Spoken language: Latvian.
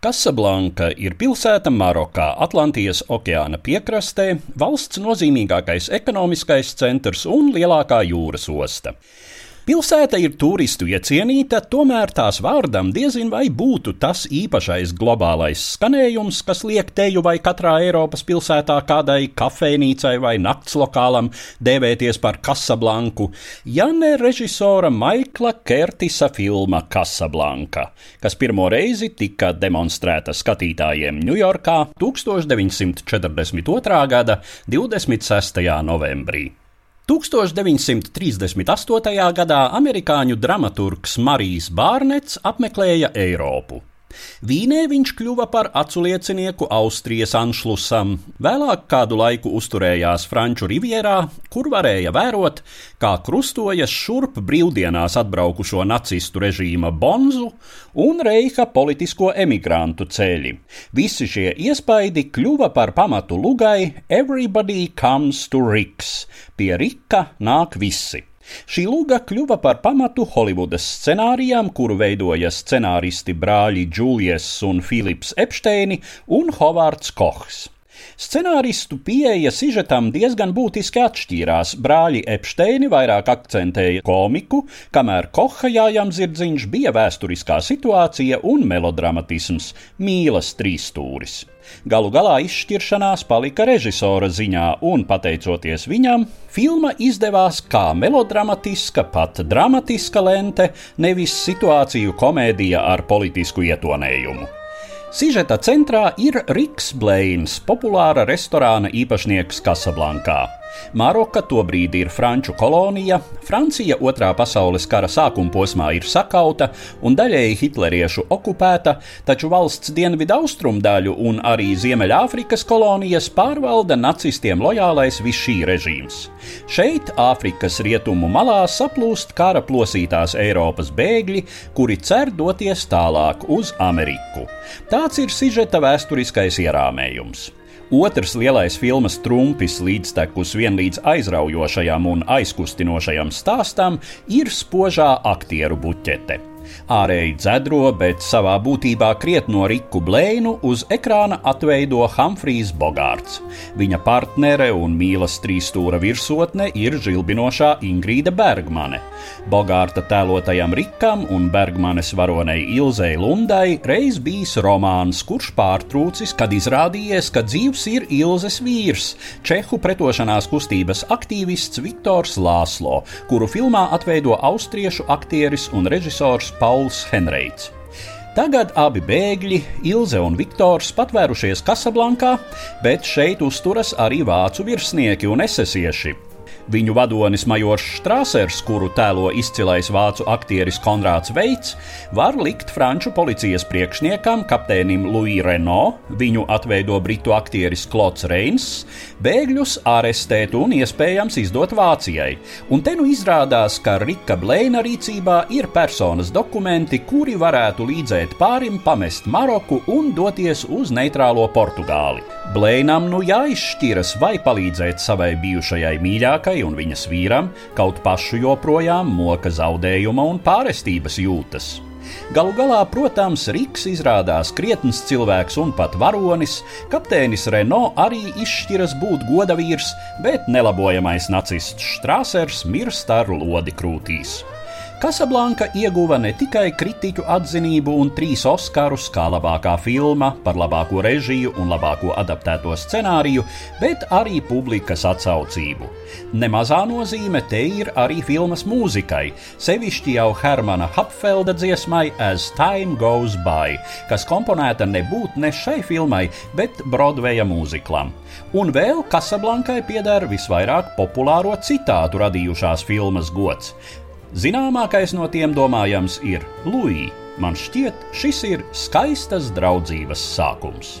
Kasablanka ir pilsēta Marokā, Atlantijas okeāna piekrastē, valsts nozīmīgākais ekonomiskais centrs un lielākā jūras osta. Pilsēta ir turistu iecienīta, tomēr tās vārdam diezin vai būtu tas īpašais globālais skanējums, kas liek teju vai katrā Eiropas pilsētā kādai kafejnīcai vai naktslokālam dēvēties par Kasablanku, ja ne režisora Maikla Kertisa filma Kasablanka, kas pirmo reizi tika demonstrēta skatītājiem Ņujorkā 1942. gada 26. novembrī. 1938. gadā amerikāņu dramaturgs Marijs Bārnets apmeklēja Eiropu. Vīnē viņš kļuva par aculiecinieku Austrijas anšlusam, vēlāk kādu laiku uzturējās Franču rivierā, kur varēja vērot, kā krustojas šurp brīvdienās atbraukušo nacistu režīma bonzu un reiha politisko emigrantu ceļi. Visi šie iespaidi kļuva par pamatu lugai Everybody comes to Riks, pie Rika nāk visi. Šī luga kļuva par pamatu Holivudas scenārijām, kuru veidoja scenāristi brāļi Džulijas un Filips Epsteini un Hovards Kohs. Scenāristu pieeja sižetam diezgan būtiski atšķīrās. Brāļi Epsteini vairāk akcentēja komiku, kamēr Koha jājām zirdziņš bija vēsturiskā situācija un melodramatisms - mīlas trīsstūris. Galu galā izšķiršanās palika režisora ziņā, un pateicoties viņam, filma izdevās kā melodramatiska, pat dramatiska lente, nevis situāciju komēdija ar politisku ietonējumu. Sižeta centrā ir Riks Blēns, populāra restorāna īpašnieks Kasablankā. Maroka tobrīd ir franču kolonija, Francija otrā pasaules kara sākuma posmā ir sakauta un daļēji hitleriešu okupēta, taču valsts dienvidu austrumu daļu un arī Ziemeļāfrikas kolonijas pārvalda nacistiem lojālais Višī režīms. Šeit, Āfrikas rietumu malā, saplūst kara plosītās Eiropas bēgļi, kuri cer doties tālāk uz Ameriku. Tāds ir sižeta vēsturiskais ierāmējums. Otrs lielais filmas trumpis līdztekus vienlīdz aizraujošajam un aizkustinošajam stāstam ir spožā aktieru buķete. Ārēji dzedro, bet savā būtībā krietno Riku Blēnu uz ekrāna atveido Humphrijs Bogārds. Viņa partnere un mīlas trīsstūra virsotne ir žilbinošā Ingrīda Bergmane. Bogārta tēlotajam Rikam un Bergmanes varonei Ilzei Lundai reiz bijis romāns, kurš pārtrūcis, kad izrādījies, ka dzīvs ir Ilzes vīrs, Čehu pretošanās kustības aktīvists Viktors Lāslo, kuru filmā atveido austriešu aktieris un režisors Pauls Henreits. Tagad abi bēgļi, Ilze un Viktors, patvērušies Kasablankā, bet šeit uzturas arī vācu virsnieki un esesieši. Viņu vadonis Majors Strāsers, kuru tēlo izcilais vācu aktieris Konrāds Veits, var likt franču policijas priekšniekam, kapteinim Louis Renault, viņu atveido britu aktieris Klods Reins, bēgļus arestēt un iespējams izdot Vācijai. Un te nu izrādās, ka Rika Blēna rīcībā ir personas dokumenti, kuri varētu līdzēt pārim pamest Maroku un doties uz neitrālo Portugāli. Blēnam nu jāizšķiras, vai palīdzēt savai bijušajai mīļākajai un viņas vīram, kaut pašu joprojām moka zaudējuma un pārestības jūtas. Galu galā, protams, Riks izrādās krietns cilvēks un pat varonis, kapteinis Renault arī izšķiras būt godavīrs, bet nelabojamais nacists Strāsers mirst ar lodi krūtīs. Kasablanka ieguva ne tikai kritiķu atzinību un trīs Oskarus kā labākā filma, par labāko režiju un labāko adaptēto scenāriju, bet arī publikas atsaucību. Nemazā nozīme te ir arī filmas mūzikai, sevišķi jau Hermana Hapfelda dziesmai As Time Goes By, kas komponēta nebūt ne šai filmai, bet Broadveja mūziklam. Un vēl Kasablankai pieder visvairāk populāro citātu radījušās filmas gods. Zināmākais no tiem domājams ir Lūija. Man šķiet, šis ir skaistas draudzības sākums.